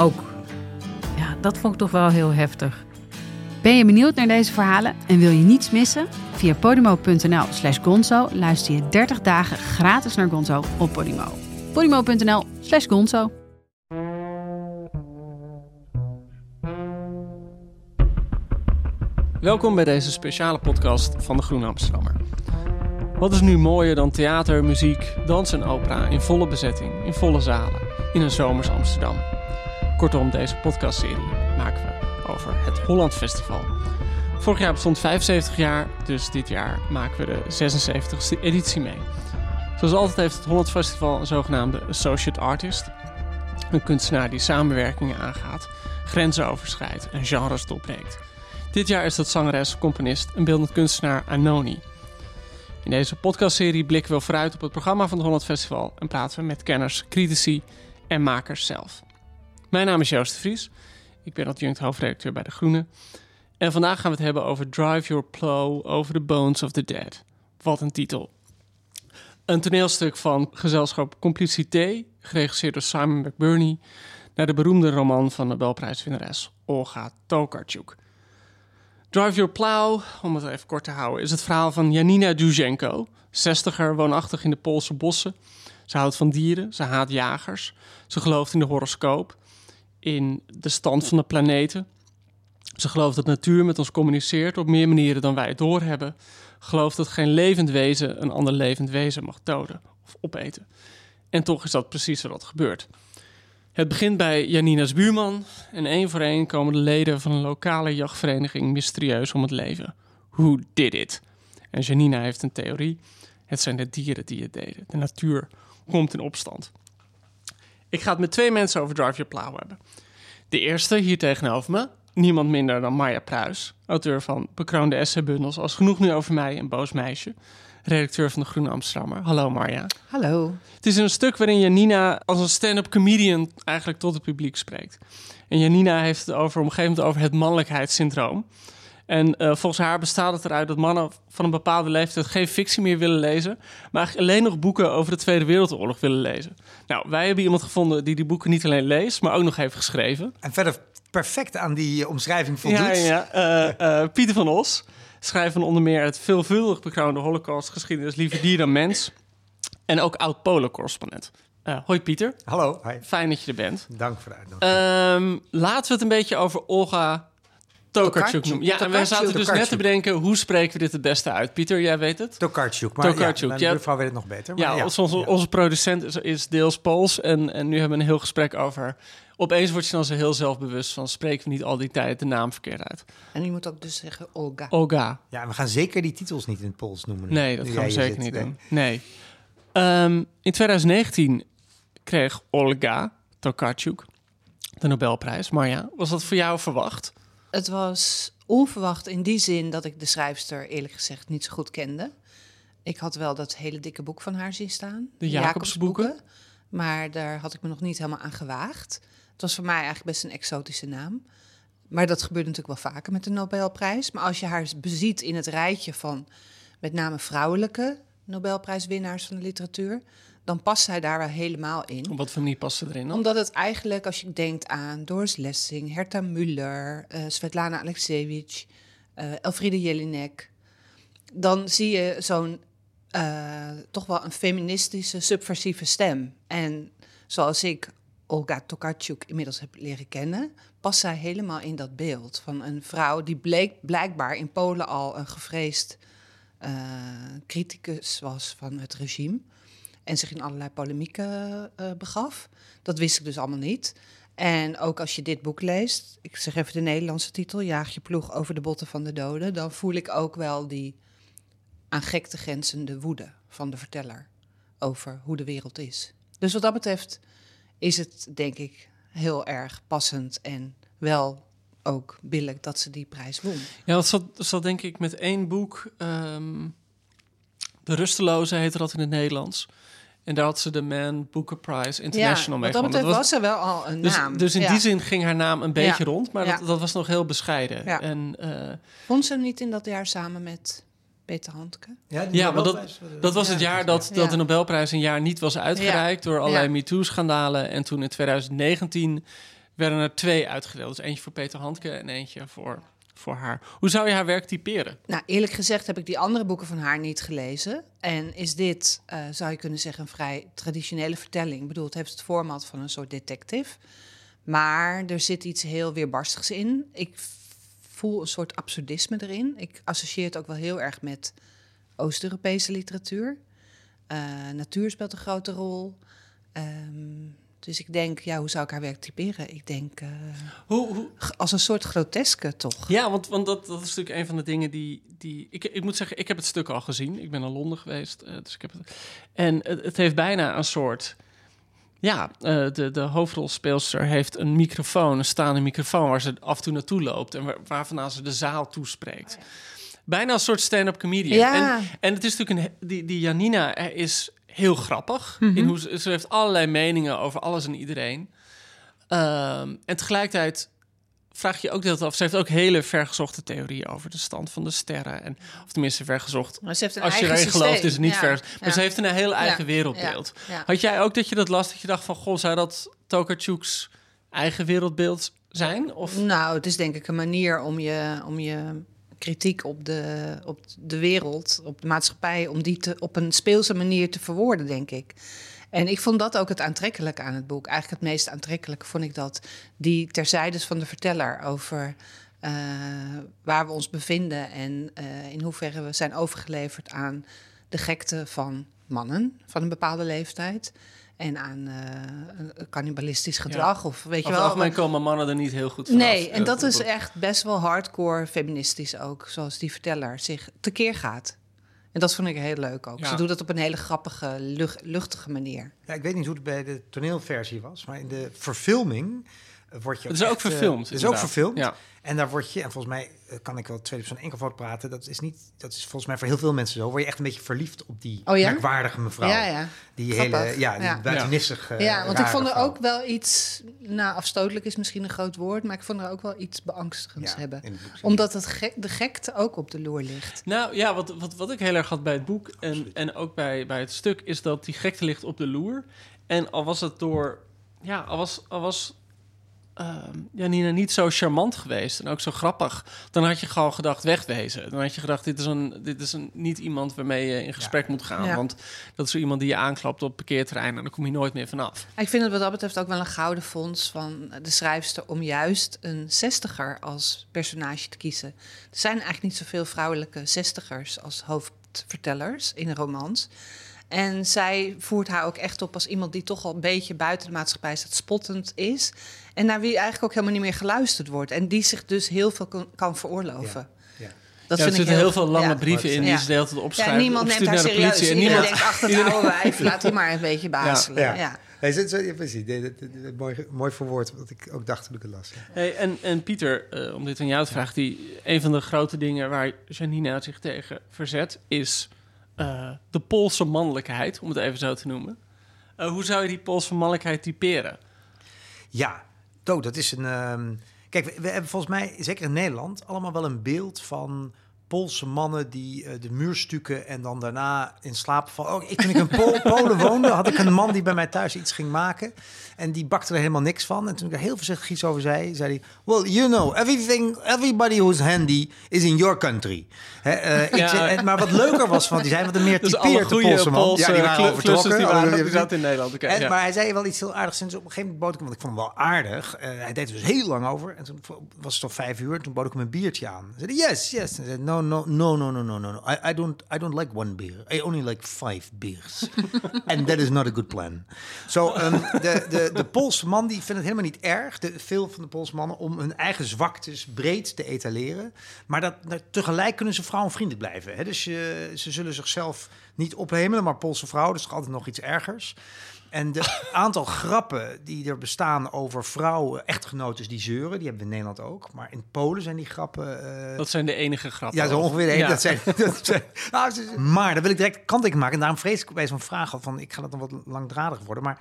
Ook. Ja, dat vond ik toch wel heel heftig. Ben je benieuwd naar deze verhalen en wil je niets missen? Via podimo.nl slash gonzo luister je 30 dagen gratis naar Gonzo op Podimo. podimo.nl slash gonzo Welkom bij deze speciale podcast van de Groene Amsterdammer. Wat is nu mooier dan theater, muziek, dans en opera in volle bezetting, in volle zalen, in een zomers Amsterdam? Kortom, deze podcastserie maken we over het Holland Festival. Vorig jaar bestond 75 jaar, dus dit jaar maken we de 76e editie mee. Zoals altijd heeft het Holland Festival een zogenaamde associate artist. Een kunstenaar die samenwerkingen aangaat, grenzen overschrijdt en genres doorbreekt. Dit jaar is dat zangeres, componist en beeldend kunstenaar Anoni. In deze podcastserie blikken we vooruit op het programma van het Holland Festival en praten we met kenners, critici en makers zelf. Mijn naam is Joost de Vries. Ik ben adjunct hoofdredacteur bij De Groene. En vandaag gaan we het hebben over Drive Your Plow Over the Bones of the Dead. Wat een titel. Een toneelstuk van gezelschap Complicité, geregisseerd door Simon McBurney, naar de beroemde roman van Nobelprijswinnares Olga Tokarczuk. Drive Your Plow, om het even kort te houden, is het verhaal van Janina Duzhenko, zestiger, woonachtig in de Poolse bossen. Ze houdt van dieren, ze haat jagers, ze gelooft in de horoscoop, in de stand van de planeten. Ze gelooft dat natuur met ons communiceert op meer manieren dan wij het doorhebben. Gelooft dat geen levend wezen een ander levend wezen mag doden of opeten. En toch is dat precies wat gebeurt. Het begint bij Janina's buurman en één voor één komen de leden van een lokale jachtvereniging mysterieus om het leven. Who did it? En Janina heeft een theorie. Het zijn de dieren die het deden. De natuur komt in opstand. Ik ga het met twee mensen over Drive Your Plow hebben. De eerste, hier tegenover me, niemand minder dan Marja Pruis, auteur van bekroonde essay-bundels als Genoeg Nu Over Mij en Boos Meisje, redacteur van de Groene Amsterdammer. Hallo Marja. Hallo. Het is een stuk waarin Janina als een stand-up comedian eigenlijk tot het publiek spreekt. En Janina heeft het over, op een gegeven moment over het mannelijkheidssyndroom. En uh, volgens haar bestaat het eruit dat mannen van een bepaalde leeftijd geen fictie meer willen lezen, maar alleen nog boeken over de Tweede Wereldoorlog willen lezen. Nou, wij hebben iemand gevonden die die boeken niet alleen leest, maar ook nog heeft geschreven. En verder perfect aan die omschrijving voldoet. Ja, ja. Uh, uh, Pieter van Os schrijft van onder meer het veelvuldig bekroonde Holocaust-geschiedenis Liever dier dan mens. En ook oud-Polen-correspondent. hoi Pieter. Hallo. Hi. Fijn dat je er bent. Dank voor de uitnodiging. Um, laten we het een beetje over Olga Tokarczuk noemen. Ja, en wij zaten dus net te bedenken, hoe spreken we dit het beste uit? Pieter, jij weet het? Tokarczuk. Maar Tokarczuk, ja, mevrouw weet het nog beter. Maar ja, ja, onze, onze producent is, is, deels Pools. En, en nu hebben we een heel gesprek over... Opeens word je dan zo heel zelfbewust van... spreken we niet al die tijd de naam verkeerd uit. En je moet ook dus zeggen Olga. Olga. Ja, we gaan zeker die titels niet in het Pools noemen. Nee, dat gaan we zeker niet doen. Nee. Um, in 2019 kreeg Olga Tokarczuk de Nobelprijs. Marja, was dat voor jou verwacht? Het was onverwacht in die zin dat ik de schrijfster eerlijk gezegd niet zo goed kende. Ik had wel dat hele dikke boek van haar zien staan. De Jacobsboeken. Maar daar had ik me nog niet helemaal aan gewaagd. Het was voor mij eigenlijk best een exotische naam. Maar dat gebeurt natuurlijk wel vaker met de Nobelprijs. Maar als je haar beziet in het rijtje van met name vrouwelijke Nobelprijswinnaars van de literatuur, dan past zij daar wel helemaal in. Op wat voor manier past ze erin dan? Omdat het eigenlijk, als je denkt aan Doris Lessing, Herta Müller, uh, Svetlana Alexievich, uh, Elfriede Jelinek, dan zie je zo'n uh, toch wel een feministische, subversieve stem. En zoals ik Olga Tokarczuk inmiddels heb leren kennen, past zij helemaal in dat beeld van een vrouw die bleek blijkbaar in Polen al een gevreesd criticus was van het regime en zich in allerlei polemieken uh, begaf. Dat wist ik dus allemaal niet. En ook als je dit boek leest, ik zeg even de Nederlandse titel, Jaag je ploeg over de botten van de doden, dan voel ik ook wel die aan gekte grenzende woede van de verteller over hoe de wereld is. Dus wat dat betreft is het, denk ik, heel erg passend en wel ook billig dat ze die prijs won. Ja, dat zat, denk ik met één boek. ehm, de Rusteloze heette dat in het Nederlands. En daar had ze de Man Booker Prize International ja, mee dat gewonnen. betreft was, er wel al een dus, naam. dus in Ja. die zin ging haar naam een beetje Ja. rond, maar Ja. dat, dat was nog heel bescheiden. Ja. En eh, Won ze hem niet in dat jaar samen met Peter Handke? Ja, maar eh, dat was het ja, jaar dat, Ja. dat de Nobelprijs een jaar niet was uitgereikt door allerlei Ja. MeToo-schandalen. En toen in 2019 werden er twee uitgedeeld. Dus eentje voor Peter Handke en eentje voor, voor haar. Hoe zou je haar werk typeren? Nou, eerlijk gezegd heb ik die andere boeken van haar niet gelezen. En is dit, eh, zou je kunnen zeggen, een vrij traditionele vertelling. Ik bedoel, het heeft het format van een soort detective. Maar er zit iets heel weerbarstigs in. Ik voel een soort absurdisme erin. Ik associeer het ook wel heel erg met Oost-Europese literatuur. Eh, natuur speelt een grote rol. Ehm, dus ik denk, ja, hoe zou ik haar werk typeren? Ik denk, eh, Hoe, hoe, als een soort groteske toch? Ja, want, want dat, dat is natuurlijk een van de dingen die. die ik, ik moet zeggen, ik heb het stuk al gezien. Ik ben naar Londen geweest. eh, dus ik heb het, en het, het heeft bijna een soort. Ja, eh, de, de hoofdrolspeelster heeft een microfoon, een staande microfoon, waar ze af en toe naartoe loopt en waar, waarvan ze de zaal toespreekt. Bijna een soort stand-up comedian. Ja. En, en het is natuurlijk een. Die, die Janina is heel grappig. Mhm. in hoe ze, ze heeft allerlei meningen over alles en iedereen. Ehm, en tegelijkertijd vraag je ook dat af. Ze heeft ook hele vergezochte theorieën over de stand van de sterren. En, of tenminste vergezocht. Maar ze heeft een Als je erin gelooft, is het niet Ja, ver. Maar ja. ze heeft een heel eigen Ja, wereldbeeld. Had jij ook dat je dat las, dat je dacht van... Goh, zou dat Tokarczuk's eigen wereldbeeld zijn? Of... Nou, het is denk ik een manier om je, om je kritiek op de, op de wereld, op de maatschappij, om die te, op een speelse manier te verwoorden, denk ik. En ik vond dat ook het aantrekkelijke aan het boek. Eigenlijk het meest aantrekkelijke vond ik dat die terzijdes van de verteller over eh, waar we ons bevinden en eh, in hoeverre we zijn overgeleverd aan de gekte van mannen van een bepaalde leeftijd. En aan eh, cannibalistisch gedrag. Of weet je wel. algemeen komen mannen er niet heel goed vanaf. Nee, en dat is echt best wel hardcore feministisch ook, zoals die verteller zich tekeer gaat. En dat vond ik heel leuk ook. Ja. Ze doet dat op een hele grappige, luch- luchtige manier. Ja, ik weet niet hoe het bij de toneelversie was, maar in de verfilming word je Het is ook echt, eh, verfilmd, Het is ook verfilmd. Ja. En daar word je, en volgens mij eh, kan ik wel tweede persoon enkelvoud praten, dat is niet, dat is volgens mij voor heel veel mensen zo, word je echt een beetje verliefd op die Oh ja? merkwaardige mevrouw. Ja, ja. Die Grappig. hele, ja, die Ja. buitenissig. ja, want ik vond er vrouw. ook wel iets, nou afstotelijk is misschien een groot woord, maar ik vond er ook wel iets beangstigends Ja, hebben. het. Omdat het gek, de gekte ook op de loer ligt. Nou ja, wat, wat, wat ik heel erg had bij het boek en, en ook bij, bij het stuk, is dat die gekte ligt op de loer. En al was het door, ja, al was, al was ehm, Janina niet zo charmant geweest en ook zo grappig, dan had je gewoon gedacht wegwezen. Dan had je gedacht, dit is, een, dit is een, niet iemand waarmee je in gesprek moet gaan. Ja. Want dat is zo iemand die je aanklapt op het parkeerterrein en dan kom je nooit meer vanaf. Ik vind het wat dat betreft ook wel een gouden fonds van de schrijfster om juist een zestiger als personage te kiezen. Er zijn eigenlijk niet zoveel vrouwelijke zestigers als hoofdvertellers in romans. En zij voert haar ook echt op als iemand die toch al een beetje buiten de maatschappij staat, spottend is. En naar wie eigenlijk ook helemaal niet meer geluisterd wordt. En die zich dus heel veel kan, kan veroorloven. Ja. Dat ja, er vind ik zitten heel veel lange ja. brieven in die ze de hele tijd opschrijven. Ja, niemand neemt haar serieus. politie. En Iedereen niemand, denkt, ach, dat oude wijf, laat die maar een beetje bazelen. Ja. ja. Nee, zo, precies. Mooi, mooi verwoord, wat ik ook dacht toen ik het las. Hey, en, en Pieter, eh, om dit aan jou te vragen, die, een van de grote dingen waar Janina zich tegen verzet is eh, de Poolse mannelijkheid, om het even zo te noemen. Eh, hoe zou je die Poolse mannelijkheid typeren? Ja, To, dat is een. ehm, Kijk, we hebben volgens mij, zeker in Nederland, allemaal wel een beeld van Poolse mannen die eh, de muur stukken en dan daarna in slaap vallen. Oh, ik, toen ik in Pol- Polen woonde, had ik een man die bij mij thuis iets ging maken. En die bakte er helemaal niks van. En toen ik er heel voorzichtig iets over zei, zei hij... Well, you know, everything, everybody who's handy is in your country. Eh, Ja. zei- maar wat leuker was, want die zei wat er meer Dus typeert de goede Poolse man. Poolse ja, die waren al vertrokken. die, waren, Oh, in Nederland. En, ja. Maar hij zei wel iets heel aardigs. Sinds op een gegeven moment bood ik hem, want ik vond hem wel aardig. Eh, hij deed er dus heel lang over. En toen was het toch vijf uur. En toen bood ik hem een biertje aan. Hij zei, yes, yes. En zei, no, no, no, no, no, no, no. no. I, I, don't, I don't like one beer. I only like five beers. And that is not a good plan. Zo, ehm, de, de, de Poolse man die vindt het helemaal niet erg. De, veel van de Poolse mannen om hun eigen zwaktes breed te etaleren. Maar dat, dat- tegelijk kunnen ze vrouwenvriendelijk blijven. Hè? Dus je, ze zullen zichzelf niet ophemelen. Maar Poolse vrouwen, is toch altijd nog iets ergers. En de aantal grappen die er bestaan over vrouwen, echtgenoten die zeuren, die hebben we in Nederland ook. Maar in Polen zijn die grappen... eh, Dat zijn de enige grappen. ja, zo ongeveer. de Ja. Dat zijn, dat zijn, nou, ze- maar dan wil ik direct kanttekening maken. En daarom vrees ik bij zo'n vraag al van... ik ga dat dan wat langdradig worden. Maar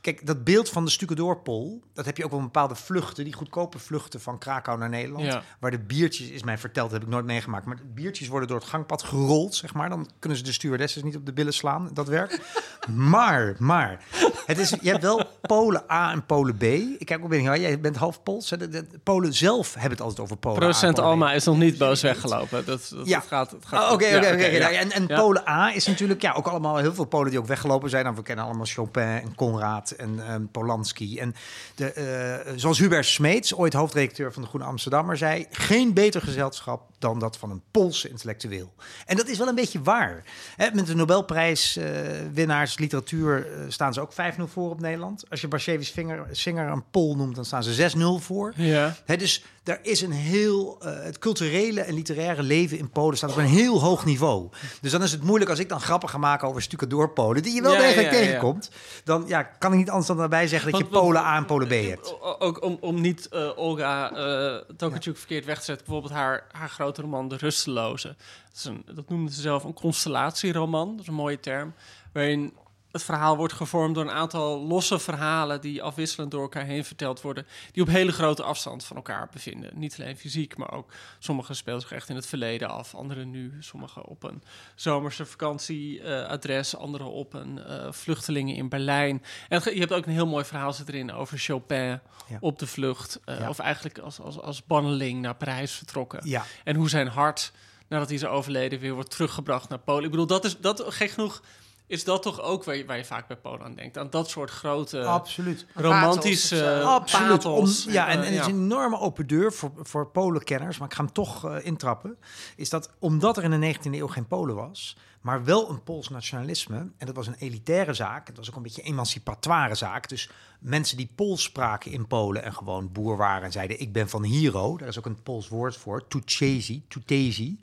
kijk, dat beeld van de Stucadoorpol... dat heb je ook wel bepaalde vluchten. Die goedkope vluchten van Krakau naar Nederland. Ja. Waar de biertjes, is mij verteld, heb ik nooit meegemaakt. Maar de biertjes worden door het gangpad gerold, zeg maar. Dan kunnen ze de stewardesses niet op de billen slaan. Dat werkt. maar, maar... Het is, je hebt wel Polen A en Polen B. Ik kijk ook binnen, jij bent half Pools. hè? De, de- Polen zelf hebben het altijd over Polen Procent. Alma is nog niet boos weggelopen. Dat, dat, Ja. gaat, Oh. Oké, oké, oké. En, en Ja. Polen A is natuurlijk ja, ook allemaal heel veel Polen die ook weggelopen zijn. Nou, we kennen allemaal Chopin en Conrad en ehm, Polanski. En de, eh, zoals Hubert Smeets, ooit hoofdredacteur van de Groene Amsterdammer, zei: geen beter gezelschap dan dat van een Poolse intellectueel. En dat is wel een beetje waar. Hè, met de Nobelprijswinnaars literatuur eh, staan ze ook 5-0 voor op Nederland. Als je Vinger, Singer een Pool noemt, dan staan ze 6-0 voor. Ja. Hè, dus daar is een heel. eh, het culturele en literaire leven in Polen staat op een heel hoog niveau. Dus dan is het moeilijk als ik dan grappen ga maken over stucadoor Polen, die je wel Ja, degelijk ja, ja. tegenkomt. Dan ja, kan ik niet anders dan daarbij zeggen dat je want- Polen A en Polen B hebt. O- Ook om, om niet eh, Olga eh Tokarczuk verkeerd weg te zetten. Bijvoorbeeld haar, haar grote roman De Rusteloze. Dat, is een, dat noemde ze zelf een constellatieroman. Dat is een mooie term. Waarin het verhaal wordt gevormd door een aantal losse verhalen... die afwisselend door elkaar heen verteld worden... die op hele grote afstand van elkaar bevinden. Niet alleen fysiek, maar ook sommige spelen zich echt in het verleden af. Andere nu, sommige op een zomerse vakantieadres... andere op een eh, vluchtelingen in Berlijn. En je hebt ook een heel mooi verhaal zit erin over Chopin Ja. op de vlucht. eh, Ja. Of eigenlijk als, als, als banneling naar Parijs vertrokken. Ja, En hoe zijn hart, nadat hij is overleden, weer wordt teruggebracht naar Polen. Ik bedoel, dat is dat, gek genoeg, is dat toch ook waar je, waar je vaak bij Polen aan denkt. Aan dat soort grote, absoluut. romantische. Absoluut. Om, pathos. ja, en, Eh, en het is een enorme open deur voor, voor Polenkenners, maar ik ga hem toch eh, intrappen. Is dat omdat er in de 19e eeuw geen Polen was, maar wel een Pools nationalisme. En dat was een elitaire zaak. Het was ook een beetje een emancipatoire zaak. Dus mensen die Pools spraken in Polen en gewoon boer waren en zeiden: Ik ben van Hiro. Daar is ook een Pools woord voor, Tuchezi, Tutezi.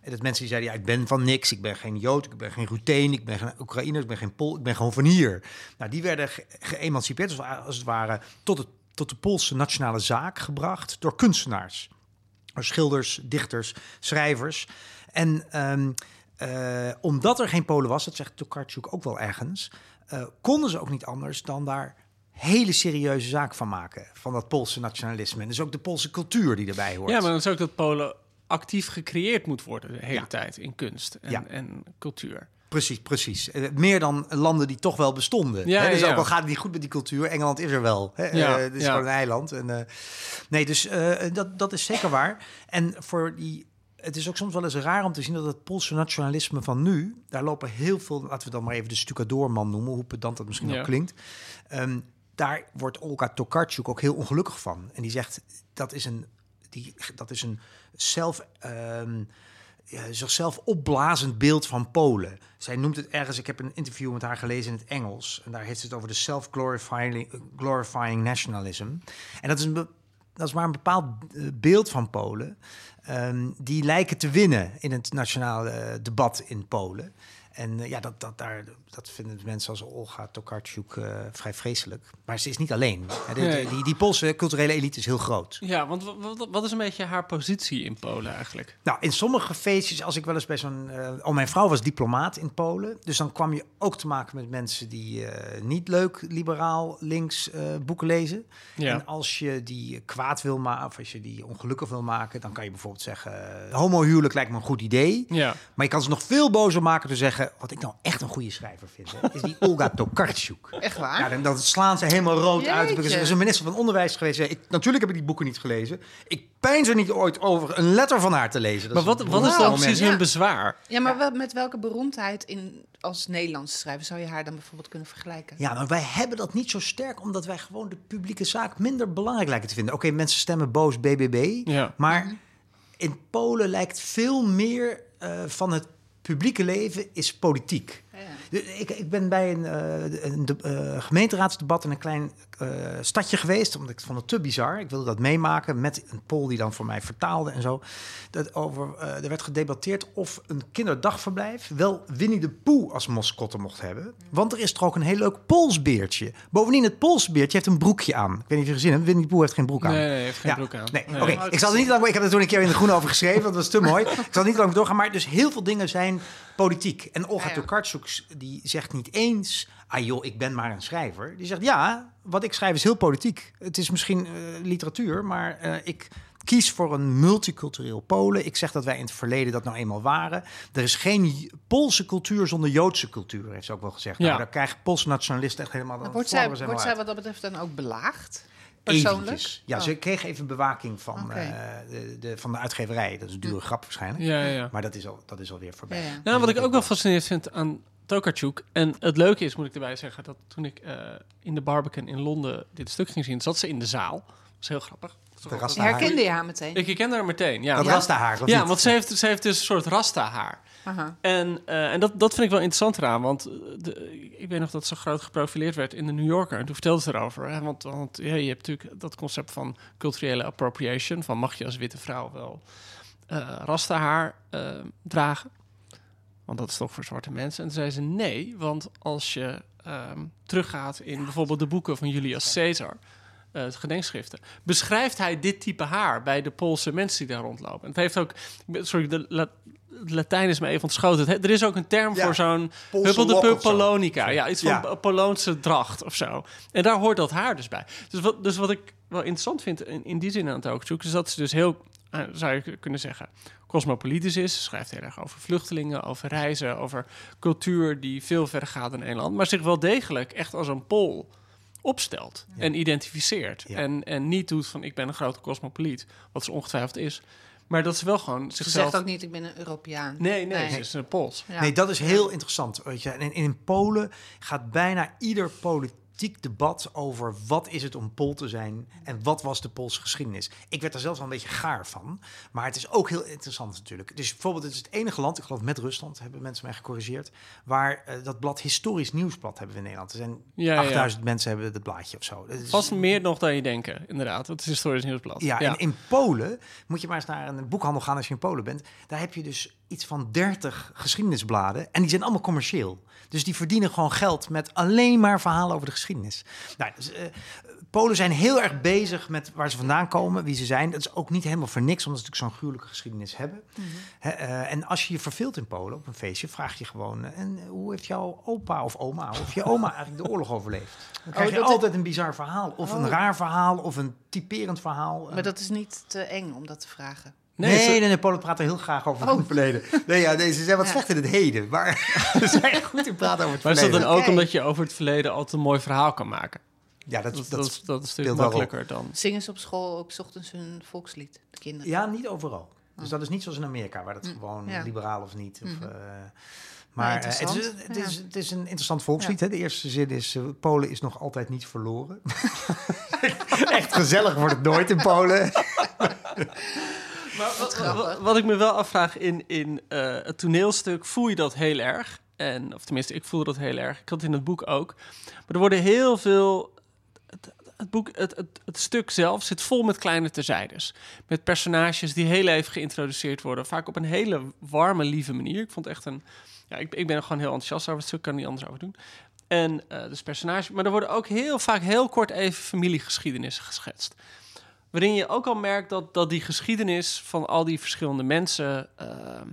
En dat mensen die zeiden: Ja, ik ben van niks. Ik ben geen Jood, ik ben geen Ruteen, ik ben geen Oekraïner, ik ben geen Pool, ik ben gewoon van hier. Nou, die werden ge- geëmancipeerd, het ware- als het ware, tot, het, tot de Poolse nationale zaak gebracht door kunstenaars. Schilders, dichters, schrijvers. En ehm, eh, omdat er geen Polen was, dat zegt Tokarczuk ook wel ergens, eh, konden ze ook niet anders dan daar hele serieuze zaak van maken. Van dat Poolse nationalisme. En dus ook de Poolse cultuur die erbij hoort. Ja, maar dan is ook dat Polen actief gecreëerd moet worden de hele Ja. tijd in kunst en, Ja. en cultuur. Precies, precies. Eh, meer dan landen die toch wel bestonden. Ja, Hè, dus ja, ook al gaat het niet goed met die cultuur, Engeland is er wel. Hè? Ja, het is ja. gewoon een eiland. En, nee, dus dat, dat is zeker waar. En voor die, het is ook soms wel eens raar om te zien dat het Poolse nationalisme van nu, daar lopen heel veel, laten we dan maar even de stucadoorman noemen, hoe pedant dat misschien Ja. ook klinkt. Ehm, daar wordt Olga Tokarczuk ook heel ongelukkig van. En die zegt, dat is een, die, dat is een zelf... ehm, ja, zichzelf opblazend beeld van Polen. Zij noemt het ergens, ik heb een interview met haar gelezen in het Engels. En daar heeft ze het over de self-glorifying glorifying nationalism. En dat is, een, dat is maar een bepaald eh, beeld van Polen. ehm, die lijken te winnen in het nationale eh, debat in Polen. En eh, ja, dat, dat, daar, dat vinden mensen als Olga Tokarczuk eh, vrij vreselijk. Maar ze is niet alleen. Hè, de- Nee. die, die Poolse culturele elite is heel groot. Ja, want wa- wat, wat is een beetje haar positie in Polen eigenlijk? Nou, in sommige feestjes, als ik wel eens bij zo'n... eh oh, mijn vrouw was diplomaat in Polen. Dus dan kwam je ook te maken met mensen die niet leuk, liberaal, links boeken lezen. Ja. En als je die kwaad wil maken, of als je die ongelukkig wil maken... dan kan je bijvoorbeeld zeggen, eh, homohuwelijk lijkt me een goed idee. Ja. Maar je kan ze nog veel bozer maken door te zeggen... wat ik nou echt een goede schrijver vind, hè, is die Olga Tokarczuk. Echt waar? Ja, dan, dan slaan ze helemaal rood uit. Jeetje. Er is een minister van Onderwijs geweest. Ik, natuurlijk heb ik die boeken niet gelezen. Ik pijn er niet ooit over een letter van haar te lezen. Dat Maar wat, wat is dan precies hun bezwaar? Ja, maar wel, met welke beroemdheid in, als Nederlandse schrijver zou je haar dan bijvoorbeeld kunnen vergelijken? Ja, maar wij hebben dat niet zo sterk, omdat wij gewoon de publieke zaak minder belangrijk lijken te vinden. Oké, mensen stemmen boos BBB, Ja. maar in Polen lijkt veel meer eh, van het publieke leven is politiek. Ik, ik ben bij een, eh, een de- eh, gemeenteraadsdebat in een klein eh, stadje geweest. Omdat ik het vond het te bizar. Ik wilde dat meemaken met een Pool die dan voor mij vertaalde en zo. Dat over, er werd gedebatteerd of een kinderdagverblijf wel Winnie de Pooh als mascotte mocht hebben. Want er is toch ook een heel leuk polsbeertje. Bovendien, het polsbeertje heeft een broekje aan. Ik weet niet of je gezien hebt. Winnie de Pooh heeft geen broek aan. Nee, nee, heeft geen Ja, broek aan. Nee, Nee. oké. Ik zal er niet lang. Ik heb er toen een keer in de Groene over geschreven. Dat was te mooi. Ik zal er niet lang doorgaan. Maar dus heel veel dingen zijn politiek. En Olga Ja, ja. Tokarczuk die zegt niet eens. Ah joh, ik ben maar een schrijver. Die zegt ja, wat ik schrijf is heel politiek. Het is misschien eh, literatuur, maar eh, ik kies voor een multicultureel Polen. Ik zeg dat wij in het verleden dat nou eenmaal waren. Er is geen Poolse cultuur zonder Joodse cultuur, heeft ze ook wel gezegd. Ja. Nou, daar krijgen Poolse nationalisten echt helemaal... Dan wordt zij, wordt zij wat dat betreft dan ook belaagd? Persoonlijk? Eventjes. Ja, Oh. ze kreeg even bewaking van, eh, de, de, van de uitgeverij. Dat is een dure grap waarschijnlijk. Ja, ja, ja. Maar dat is, al, dat is alweer voorbij. Ja, ja. Nou, wat ik ook wel fascinerend vind aan Tokarczuk... en het leuke is, moet ik erbij zeggen... dat toen ik eh, in de Barbican in Londen dit stuk ging zien... zat ze in de zaal. Dat was heel grappig. Toch ook Herkende je haar meteen? Ik herkende haar meteen, ja. Dat Ja? rasta haar. of ja, niet? want ze heeft, ze heeft dus een soort rasta-haar. Aha. En, eh, en dat, dat vind ik wel interessant eraan, want eh, de, ik weet nog dat ze groot geprofileerd werd in de New Yorker. En toen vertelde ze erover. Hè, want want ja, je hebt natuurlijk dat concept van culturele appropriation. Van mag je als witte vrouw wel eh rasta haar dragen? Want dat is toch voor zwarte mensen. En toen zei ze nee, want als je ehm, teruggaat in bijvoorbeeld de boeken van Julius Caesar... het gedenkschriften, beschrijft hij dit type haar bij de Poolse mensen die daar rondlopen. En het heeft ook, sorry, de La- Latijn is me even ontschoten. Het Er is ook een term Ja, voor zo'n huppelde polonica. Ja, iets van Ja. Poloonse dracht of zo. En daar hoort dat haar dus bij. Dus wat, dus wat ik wel interessant vind in, in die zin aan het ook is dat ze dus heel, eh, zou je kunnen zeggen, cosmopolitisch is. Ze schrijft heel erg over vluchtelingen, over reizen, over cultuur die veel verder gaat dan één land. Maar zich wel degelijk echt als een Pool opstelt en identificeert. Ja. En, en niet doet van ik ben een grote cosmopoliet, wat ze ongetwijfeld is. Maar dat ze wel gewoon Ze zichzelf... zegt ook niet, ik ben een Europeaan. Nee, nee, Nee. ze is een Pools. Ja. Nee, dat is heel interessant. Weet je. En in Polen gaat bijna ieder politiek debat over wat is het om Pool te zijn en wat was de Poolse geschiedenis. Ik werd er zelfs wel een beetje gaar van, maar het is ook heel interessant natuurlijk. Dus bijvoorbeeld, het is het enige land, ik geloof met Rusland, hebben mensen mij gecorrigeerd, waar eh, dat blad Historisch Nieuwsblad hebben we in Nederland. Er zijn Ja, ja. 8000 mensen hebben dat blaadje of zo. Dat is- Vast meer nog dan je denken, inderdaad. Het is historisch nieuwsblad. Ja, en in Polen moet je maar eens naar een boekhandel gaan als je in Polen bent. Daar heb je dus iets van 30 geschiedenisbladen en die zijn allemaal commercieel. Dus die verdienen gewoon geld met alleen maar verhalen over de geschiedenis. Nou, dus, eh, Polen zijn heel erg bezig met waar ze vandaan komen, wie ze zijn. Dat is ook niet helemaal voor niks, omdat ze natuurlijk zo'n gruwelijke geschiedenis hebben. Hè, eh, en als je je verveelt in Polen op een feestje, vraag je gewoon: eh, en hoe heeft jouw opa of oma of je oma eigenlijk de oorlog overleefd? Dan krijg je dat- altijd een bizar verhaal, of een Oh. raar verhaal, of een typerend verhaal. Maar dat is niet te eng om dat te vragen. Nee, Nee, nee, ze- nee, nee, Polen praten heel graag over Oh. het verleden. Nee, ja, nee, ze zijn wat Ja. slecht in het heden. Maar ze zijn goed in praten over het Maar is dat verleden. dan ook omdat je over het verleden altijd een mooi verhaal kan maken? ja, dat, Dat, dat, dat, is- dat is natuurlijk wel makkelijker dan... Zingen ze op school ook 's ochtends hun volkslied, de kinderen? ja, niet overal. Dus dat is niet zoals in Amerika, waar dat gewoon Mm. Ja. liberaal of niet. Of, Mhm. eh, maar eh, het, is, het, is, Ja. het is een interessant volkslied. Hè? De eerste zin is: eh, Polen is nog altijd niet verloren. Echt gezellig wordt het nooit in Polen. Maar wat, wat- wat ik me wel afvraag in, in eh, het toneelstuk, voel je dat heel erg? En, of tenminste, ik voelde dat heel erg. Ik had het in het boek ook. Maar er worden heel veel... Het, het, boek, het, het, het stuk zelf zit vol met kleine terzijdes. Met personages die heel even geïntroduceerd worden. Vaak op een hele warme, lieve manier. Ik vond echt een... Ja, ik, ik ben er gewoon heel enthousiast over het stuk. kan er niet anders over doen. En eh, dus personages. Maar er worden ook heel vaak heel kort even familiegeschiedenissen geschetst. Waarin je ook al merkt dat, dat die geschiedenis van al die verschillende mensen. ehm,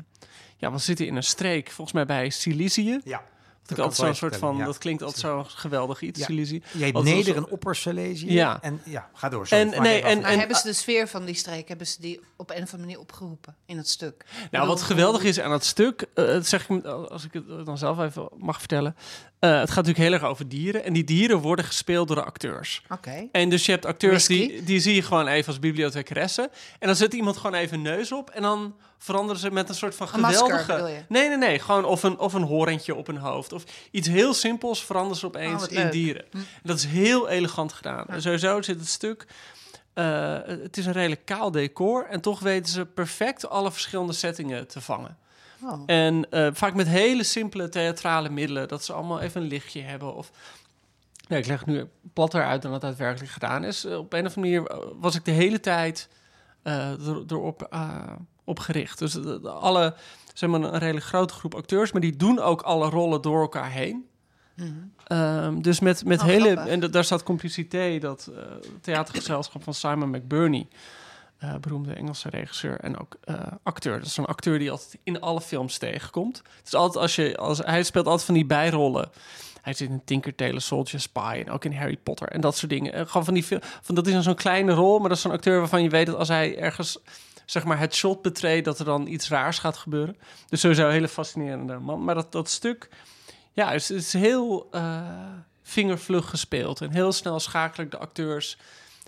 ja, we zitten in een streek, volgens mij bij Silicië. Ja, Dat, wel zo'n soort van. ja. Dat klinkt altijd zo geweldig iets, Ja. Silicië. je hebt Neder- en Opper-Silesië. Ja. En ja, ga door. sorry. En- nee, en-. Maar hebben ze de sfeer van die streek, hebben ze die op een of andere manier opgeroepen in het stuk? Nou, wat geweldig is aan het stuk, eh, dat zeg ik als ik het dan zelf even mag vertellen. Eh, het gaat natuurlijk heel erg over dieren. En die dieren worden gespeeld door de acteurs. Oké. En dus je hebt acteurs die, Risky. die zie je gewoon even als bibliothecaressen. En dan zet iemand gewoon even een neus op. En dan veranderen ze met een soort van Een masker, geweldige... Nee, nee, nee. Gewoon of een, of een horentje op een hoofd. Of iets heel simpels veranderen ze Oh, opeens in dieren. Hm. Dat is heel elegant gedaan. En sowieso zit het stuk... eh, het is een redelijk kaal decor. En toch weten ze perfect alle verschillende settingen te vangen. Oh. En eh, vaak met hele simpele theatrale middelen. Dat ze allemaal even een lichtje hebben. Of, nee, ik leg het nu platter uit dan dat daadwerkelijk gedaan is. Eh, op een of andere manier eh, was ik de hele tijd er- erop op gericht. Dus de- de- alle, zeg maar een redelijk grote groep acteurs. Maar die doen ook alle rollen door elkaar heen. Ehm, dus met, met Oh, hele... grappig. En da- daar staat Complicité, dat eh, theatergezelschap van Simon McBurney. Eh, beroemde Engelse regisseur en ook eh, acteur. Dat is zo'n acteur die altijd in alle films tegenkomt. Het is altijd als je... Als, hij speelt altijd van die bijrollen. Hij zit in Tinker Tailor Soldier Spy en ook in Harry Potter en dat soort dingen. En gewoon van die film, van dat is zo'n kleine rol, maar dat is zo'n acteur waarvan je weet dat als hij ergens zeg maar het shot betreedt, dat er dan iets raars gaat gebeuren. Dus sowieso een hele fascinerende man. Maar dat, dat stuk, ja, het is, het is heel eh, vingervlug gespeeld en heel snel schakelen de acteurs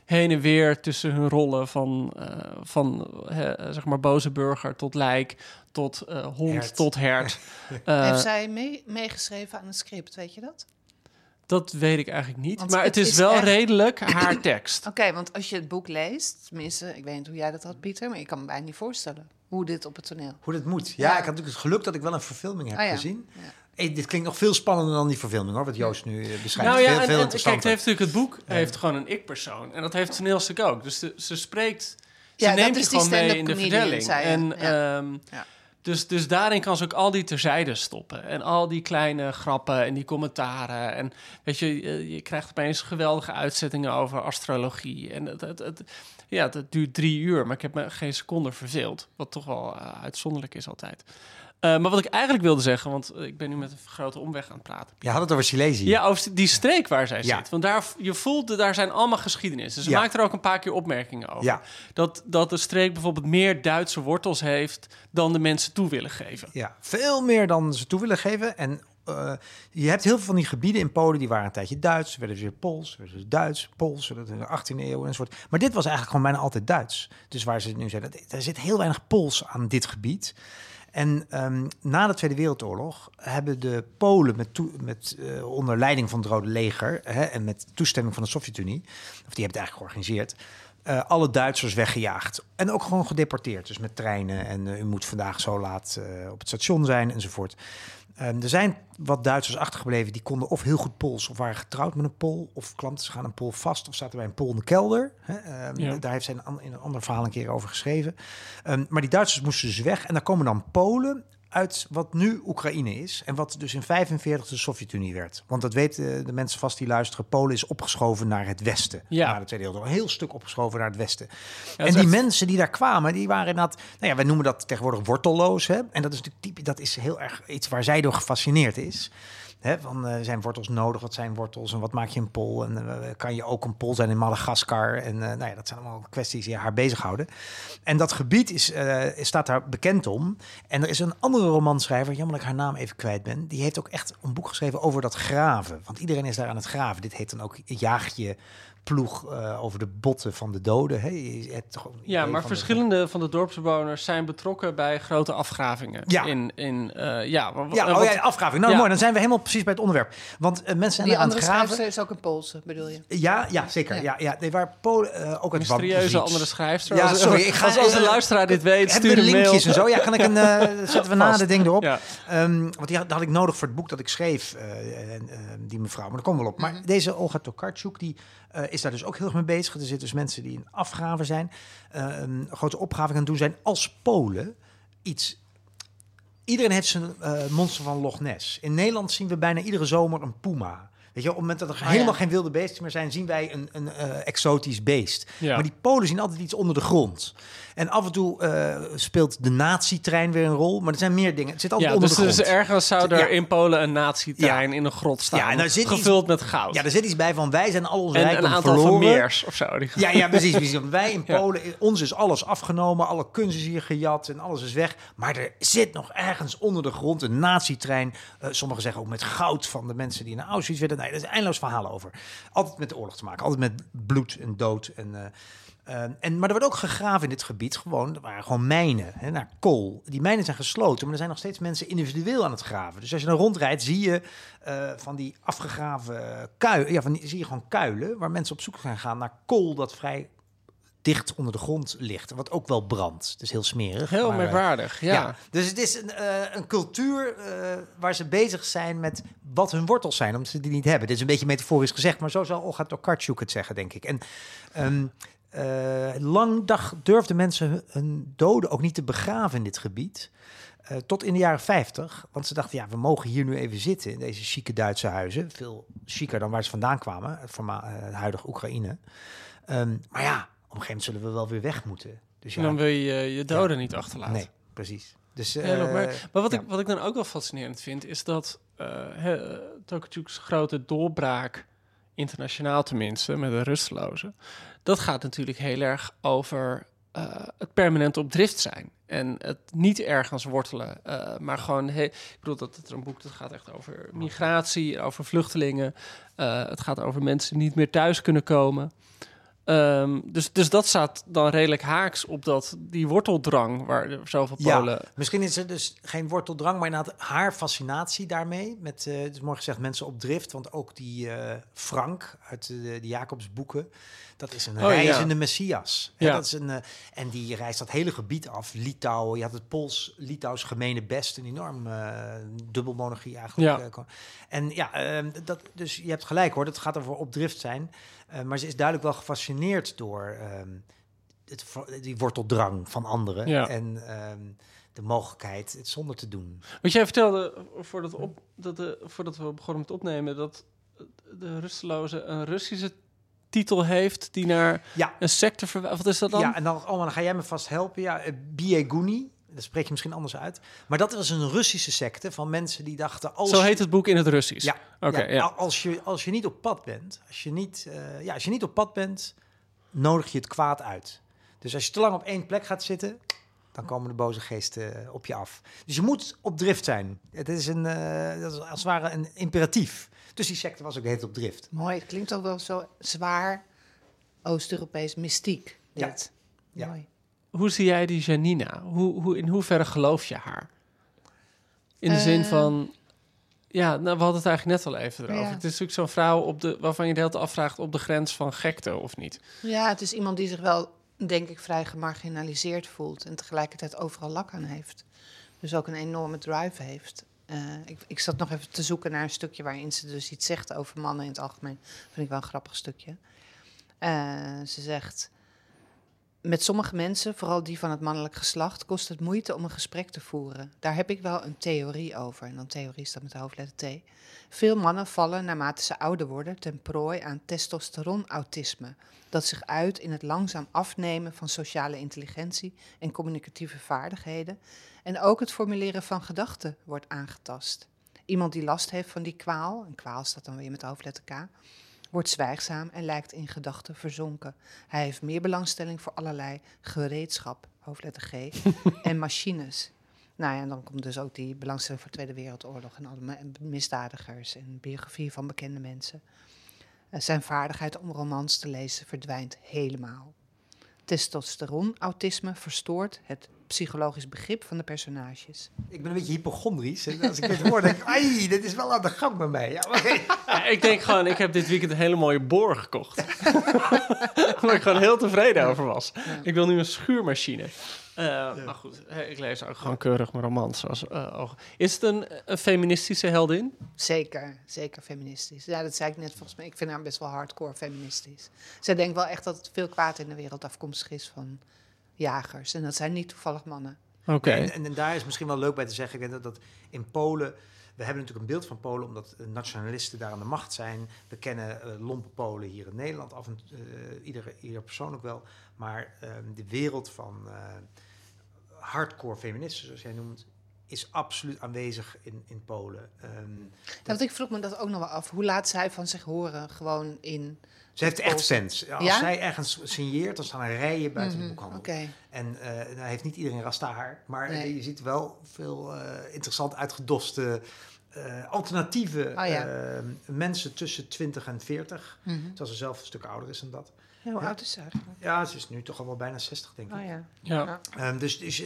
heen en weer tussen hun rollen van, eh, van eh, zeg maar boze burger tot lijk, tot eh, hond, Hert. tot hert. Heeft zij mee- meegeschreven aan het script, weet je dat? Dat weet ik eigenlijk niet. Want maar het het is, is wel echt- redelijk haar tekst. Oké, want als je het boek leest, tenminste, ik weet niet hoe jij dat had, Pieter, maar ik kan me bijna niet voorstellen hoe dit op het toneel. Hoe dat moet. Ja, Ja. ik had natuurlijk het geluk dat ik wel een verfilming heb Ah, ja. gezien. Ja. Hey, dit klinkt nog veel spannender dan die verfilming, hoor. Wat Joost nu eh, beschrijft. Nou ja, veel, en, veel en kijk, het heeft natuurlijk het boek heeft gewoon een ik-persoon. En dat heeft het toneelstuk ook. Dus de- ze spreekt, ze Ja, dat neemt je gewoon mee in de vertelling. zei. En, Ja. ehm, Ja. dus, dus daarin kan ze ook al die terzijde stoppen. En al die kleine grappen en die commentaren. En weet je, je, krijgt opeens geweldige uitzettingen over astrologie. En het, het, het- ja, dat duurt drie uur, maar ik heb me geen seconde verveeld. Wat toch wel eh, uitzonderlijk is altijd. Eh, maar wat ik eigenlijk wilde zeggen, want ik ben nu met een grote omweg aan het praten. Je had het over Silesië. Ja, over die streek waar zij Ja. zit. Want daar, je voelt, daar zijn allemaal geschiedenissen. Ze Ja. maakt er ook een paar keer opmerkingen over. Ja. Dat, dat de streek bijvoorbeeld meer Duitse wortels heeft dan de mensen toe willen geven. Ja, veel meer dan ze toe willen geven. En eh, je hebt heel veel van die gebieden in Polen die waren een tijdje Duits, werden weer Pools, werden dus Duits, Pools, dat in de 18e eeuw enzovoort. Maar dit was eigenlijk gewoon bijna altijd Duits. Dus waar ze nu zeggen, er zit heel weinig Pools aan dit gebied. En ehm, na de Tweede Wereldoorlog hebben de Polen met met, eh, onder leiding van het Rode Leger hè, en met toestemming van de Sovjet-Unie, of die hebben het eigenlijk georganiseerd, eh, alle Duitsers weggejaagd. En ook gewoon gedeporteerd. Dus met treinen. En eh, u moet vandaag zo laat op het station zijn enzovoort. Ehm, er zijn wat Duitsers achtergebleven die konden of heel goed Pools of waren getrouwd met een Pool. Of klanten gaan een Pool vast of zaten bij een Pool in de kelder. Hè? Ehm, Ja. Daar heeft zij in een ander verhaal een keer over geschreven. Ehm, maar die Duitsers moesten dus weg. En daar komen dan Polen uit wat nu Oekraïne is. En wat dus in 45 de Sovjet-Unie werd. Want dat weten de mensen vast die luisteren. Polen is opgeschoven naar het westen. Ja. Na de Tweede Wereldoorlog. Een heel stuk opgeschoven naar het westen. en die echt- mensen die daar kwamen, die waren inderdaad... Nou ja, wij noemen dat tegenwoordig wortelloos. Hè? En dat is natuurlijk typisch, dat is heel erg iets waar zij door gefascineerd is. Hè, van, eh, zijn wortels nodig? Wat zijn wortels? En wat maak je een pol? En eh, kan je ook een pol zijn in Madagaskar? En eh, nou ja, dat zijn allemaal kwesties die haar bezighouden. En dat gebied is, staat daar bekend om. En er is een andere romanschrijver, jammer dat ik haar naam even kwijt ben. Die heeft ook echt een boek geschreven over dat graven. Want iedereen is daar aan het graven. Dit heet dan ook Jaagje ploeg eh, over de botten van de doden. Hè? Je hebt toch ook een Ja, maar van de- verschillende van de dorpsbewoners zijn betrokken bij grote afgravingen. Ja. In, in, eh, ja, Ja, en oh wat- ja, afgraving. Nou, Ja. mooi. Dan zijn we helemaal precies bij het onderwerp. Want eh, mensen zijn Die aan het andere graven. schrijfster is ook een Poolse, bedoel je? Ja, ja, zeker. Ja. Ja. Ja, Nee, waar Polen eh, ook uit mysterieuze andere schrijfster. Ja, Als- sorry, ik ga- als, als de eh, luisteraar dit weet, stuur we een mail. linkjes en zo? Ja, kan ik een. eh, zetten we na de ding erop. Ja. Ehm, want die had, dat had ik nodig voor het boek dat ik schreef, eh, en, eh, die mevrouw. Maar dat komt wel op. Maar deze Olga Tokarczuk, die eh, is daar dus ook heel erg mee bezig. Er zitten dus mensen die in afgraven zijn, eh, een grote opgave gaan doen zijn als Polen iets. Iedereen heeft zijn eh, monster van Loch Ness. In Nederland zien we bijna iedere zomer een puma. Weet je, op het moment dat er ja. helemaal geen wilde beesten meer zijn, zien wij een, een eh, exotisch beest. Ja. Maar die Polen zien altijd iets onder de grond. En af en toe eh, speelt de nazi-trein weer een rol. Maar er zijn meer dingen. Het zit altijd Ja, onder dus, de grond. dus ergens zou er Ja. in Polen een nazi-trein in een grot staan. Ja, en daar zit iets- gevuld met goud. Ja, er zit iets bij van wij zijn al onze en rijkdom een aantal verloren. Vermeers of zo. Die Ja, ja, precies. precies. Wij in. Polen, ons is alles afgenomen, alle kunst is hier gejat en alles is weg. Maar er zit nog ergens onder de grond een nazi-trein. Eh, sommigen zeggen ook met goud van de mensen die in Auschwitz werden. Nee, er is eindeloos verhaal over. Altijd met de oorlog te maken, altijd met bloed en dood. En, eh, eh, en, maar er wordt ook gegraven in dit gebied. Gewoon, er waren gewoon mijnen hè, naar kool. Die mijnen zijn gesloten, maar er zijn nog steeds mensen individueel aan het graven. Dus als je dan rondrijdt, zie je eh, van die afgegraven kuilen. Ja, van die, zie je gewoon kuilen waar mensen op zoek zijn gaan naar kool dat vrij dicht onder de grond ligt. Wat ook wel brandt. Het is heel smerig. Heel maar, eh, merkwaardig, ja. Dus het is een, eh, een cultuur waar ze bezig zijn met wat hun wortels zijn, omdat ze die niet hebben. Dit is een beetje metaforisch gezegd, maar zo zal Olga Tokarczuk het zeggen, denk ik. En ehm, eh, lang dag durfden mensen hun- doden ook niet te begraven in dit gebied. Eh, tot in de jaren 50. Want ze dachten, ja, we mogen hier nu even zitten in deze chique Duitse huizen. Veel chiquer dan waar ze vandaan kwamen, het, eh, het huidige Oekraïne. Ehm, maar ja, op een gegeven moment zullen we wel weer weg moeten. Dus ja, En dan wil je je doden niet achterlaten. nee, precies. Dus, eh, maar wat, ik, wat ik dan ook wel fascinerend vind, is dat uh, Tokarczuk's grote doorbraak, internationaal tenminste, met de rusteloze, dat gaat natuurlijk heel erg over uh, het permanent op drift zijn. En het niet ergens wortelen, uh, maar gewoon... He ik bedoel, dat het een boek dat gaat echt over migratie, over vluchtelingen. Uh, het gaat over mensen die niet meer thuis kunnen komen. Um, dus, dus dat staat dan redelijk haaks op dat, die worteldrang waar zoveel Polen... Ja, misschien is er dus geen worteldrang, maar inderdaad haar fascinatie daarmee. Met, uh, dus morgen gezegd mensen op drift, want ook die uh, Frank uit de, de Jacobsboeken... Dat is een oh, reizende ja. messias. Ja. dat is een, uh, en die reist dat hele gebied af. Litouwen, je had het Pools-Litouws gemene best. Een enorm dubbelmonarchie eigenlijk. Ja. En ja, uh, dat, dus je hebt gelijk hoor. Het gaat over op drift zijn. Uh, maar ze is duidelijk wel gefascineerd door um, het, die worteldrang van anderen. Ja. En um, de mogelijkheid het zonder te doen. Want jij vertelde, voordat, op, dat de, voordat we begonnen met opnemen... dat de rusteloze een Russische titel heeft die naar ja. een secte verwijst. Wat is dat dan? Ja, en dan, oh, dan ga jij me vast helpen. Ja, Bieguni. Dat spreek je misschien anders uit. Maar dat was een Russische secte van mensen die dachten... Als Zo heet het boek in het Russisch? Ja. Oké. Okay, ja, ja. Als, je, als je niet op pad bent, als je niet, uh, ja, als je niet op pad bent, nodig je het kwaad uit. Dus als je te lang op één plek gaat zitten, dan komen de boze geesten op je af. Dus je moet op drift zijn. Het is, een, uh, dat is als het ware een imperatief. Dus die secte was ook heet op drift. Mooi, het klinkt ook wel zo zwaar Oost-Europees mystiek. Ja. Dit. Ja. Mooi. Hoe zie jij die Janina? Hoe, hoe, in hoeverre geloof je haar? In de uh, zin van... Ja, nou, we hadden het eigenlijk net al even erover. Ja. Het is natuurlijk zo'n vrouw op de, waarvan je de hele tijd afvraagt... op de grens van gekte of niet. Ja, het is iemand die zich wel, denk ik, vrij gemarginaliseerd voelt... en tegelijkertijd overal lak aan heeft. Dus ook een enorme drive heeft. Uh, ik, ik zat nog even te zoeken naar een stukje waarin ze dus iets zegt over mannen in het algemeen. Vind ik wel een grappig stukje. Uh, ze zegt: Met sommige mensen, vooral die van het mannelijk geslacht, kost het moeite om een gesprek te voeren. Daar heb ik wel een theorie over. En dan theorie staat met de hoofdletter T. Veel mannen vallen naarmate ze ouder worden ten prooi aan testosteronautisme. Dat zich uit in het langzaam afnemen van sociale intelligentie en communicatieve vaardigheden. En ook het formuleren van gedachten wordt aangetast. Iemand die last heeft van die kwaal, en kwaal staat dan weer met de hoofdletter K, wordt zwijgzaam en lijkt in gedachten verzonken. Hij heeft meer belangstelling voor allerlei gereedschap, hoofdletter G, en machines. Nou ja, en dan komt dus ook die belangstelling voor de Tweede Wereldoorlog en alle misdadigers en biografie van bekende mensen. Uh, zijn vaardigheid om romans te lezen verdwijnt helemaal. Testosteronautisme verstoort het psychologisch begrip van de personages. Ik ben een beetje hypochondrisch. En als ik dit hoor, denk ik, ai, dit is wel aan de gang bij mij. Ja, okay. ja, ik denk gewoon, ik heb dit weekend een hele mooie boor gekocht. Waar ik gewoon heel tevreden over was. Ja. Ik wil nu een schuurmachine. Uh, ja. Maar goed, ik lees ook gewoon keurig mijn romans. Zoals, uh, is het een, een, feministische heldin? Zeker, zeker feministisch. Ja, dat zei ik net volgens mij. Ik vind haar best wel hardcore feministisch. Zij denkt wel echt dat het veel kwaad in de wereld afkomstig is van jagers. En dat zijn niet toevallig mannen. Oké. Okay. En, en, en, daar is misschien wel leuk bij te zeggen, ik denk dat, dat in Polen... We hebben natuurlijk een beeld van Polen omdat nationalisten daar aan de macht zijn. We kennen uh, lompe Polen hier in Nederland, af en uh, iedere, ieder persoon ook wel. Maar uh, de wereld van hardcore feministen, zoals jij noemt, is absoluut aanwezig in, in Polen. Um, ik vroeg me dat ook nog wel af. Hoe laat zij van zich horen gewoon in... Ze heeft echt fans. Als ja? zij ergens signeert, dan staan er rijen buiten Mhm, mm -hmm. de boekhandel. Okay. En uh, nou heeft niet iedereen rasta haar, maar nee. je ziet wel veel uh, interessant uitgedoste uh, alternatieve oh, ja. mensen tussen 20 en 40. Mhm. Mm -hmm. Terwijl ze zelf een stuk ouder is dan dat. Ja, hoe oud is ze eigenlijk? Ja, ze is nu toch al wel bijna 60, denk ik. Oh, ja. Ja. Um, dus dus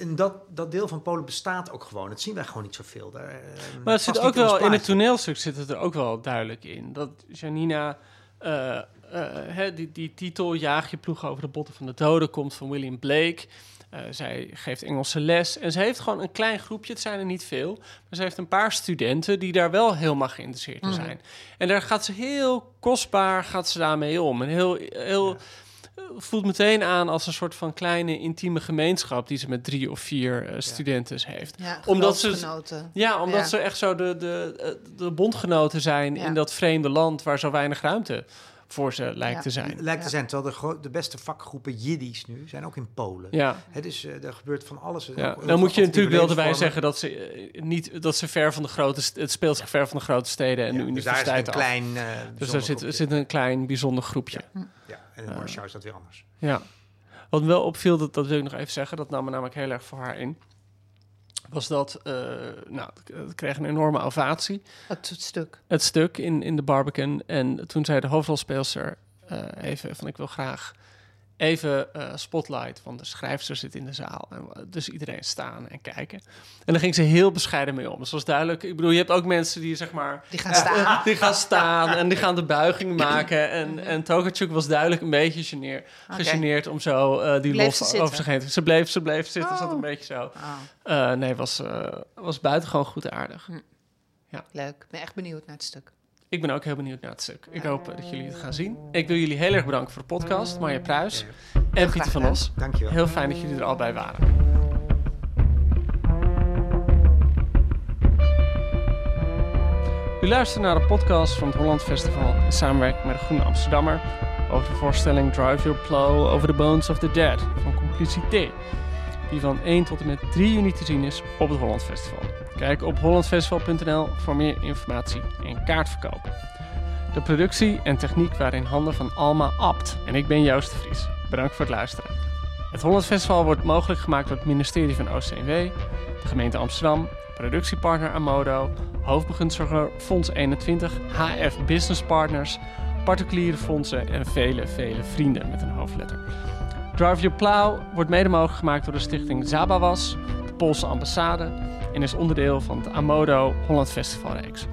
en dat, dat deel van Polen bestaat ook gewoon. Dat zien wij gewoon niet zoveel. Daar, um, maar het zit ook wel in het toneelstuk zit het er ook wel duidelijk in dat Janina uh, eh, hè, die, die titel Jaag je ploeg over de botten van de doden komt van William Blake. Eh, zij geeft Engelse les en ze heeft gewoon een klein groepje, het zijn er niet veel, maar ze heeft een paar studenten die daar wel helemaal geïnteresseerd in zijn. En daar gaat ze heel kostbaar gaat ze daarmee om. En heel, heel voelt meteen aan als een soort van kleine intieme gemeenschap die ze met drie of vier eh, studenten heeft. Ja, Omdat ze-. Ja, omdat Ja. ze echt zo de, de, eh, de bondgenoten zijn Ja. in dat vreemde land waar zo weinig ruimte voor ze lijkt Ja. te zijn. Lijkt te zijn, terwijl de, de beste vakgroepen Jiddisch nu zijn ook in Polen. Ja. Het is, eh, er gebeurt van alles. Ja, Ook- dan moet je natuurlijk wel erbij zeggen dat ze eh, niet dat ze ver van de grote het speelt zich ver van de grote steden en Ja, de dus daar universiteiten een af. klein... eh, Dus daar zit, zit een klein bijzonder groepje. Ja, en in Warschau is dat weer anders. Ja. Wat me wel opviel, dat, dat wil ik nog even zeggen, dat nam me namelijk heel erg voor haar in. Was dat, eh nou, het- kreeg een enorme ovatie. Het stuk. Het stuk in, in de Barbican. En toen zei de hoofdrolspeelster eh, even van ik wil graag even eh, spotlight, want de schrijfster zit in de zaal. En, eh, dus iedereen staan en kijken. En daar ging ze heel bescheiden mee om. Dus was duidelijk. Ik bedoel, je hebt ook mensen die zeg maar Die gaan staan. die gaan staan en die gaan de buiging maken. En, en Tokarczuk was duidelijk een beetje geneer, gegeneerd om zo eh, die Bleef lof ze over zich heen te Ze bleef, ze bleef zitten, zat Oh. een beetje zo. Oh, Eh, nee, was, eh was buitengewoon goed aardig. leuk. Ik ben echt benieuwd naar het stuk. Ik ben ook heel benieuwd naar het stuk. Ik hoop dat jullie het gaan zien. Ik wil jullie heel erg bedanken voor de podcast. Marja Pruis en Pieter van. Os. Dankjewel. Heel fijn dat jullie er al bij waren. U luistert naar de podcast van het Holland Festival in samenwerking met de Groene Amsterdammer over de voorstelling Drive Your Plow over the Bones of the Dead van Complicité, die van 1 tot en met 3 juni te zien is op het Holland Festival. Kijk op hollandfestival.nl voor meer informatie en kaartverkoop. De productie en techniek waren in handen van Alma Abt en ik ben Joost de Vries. Bedankt voor het luisteren. Het Holland Festival wordt mogelijk gemaakt door het ministerie van OCW, de gemeente Amsterdam, productiepartner Amodo, hoofdbegunstigder Fonds 21, HF Business Partners, particuliere fondsen en vele, vele vrienden met een hoofdletter. Drive Your Plow wordt mede mogelijk gemaakt door de stichting Zabawas, Poolse ambassade en is onderdeel van het Amodo Holland Festivalreeks.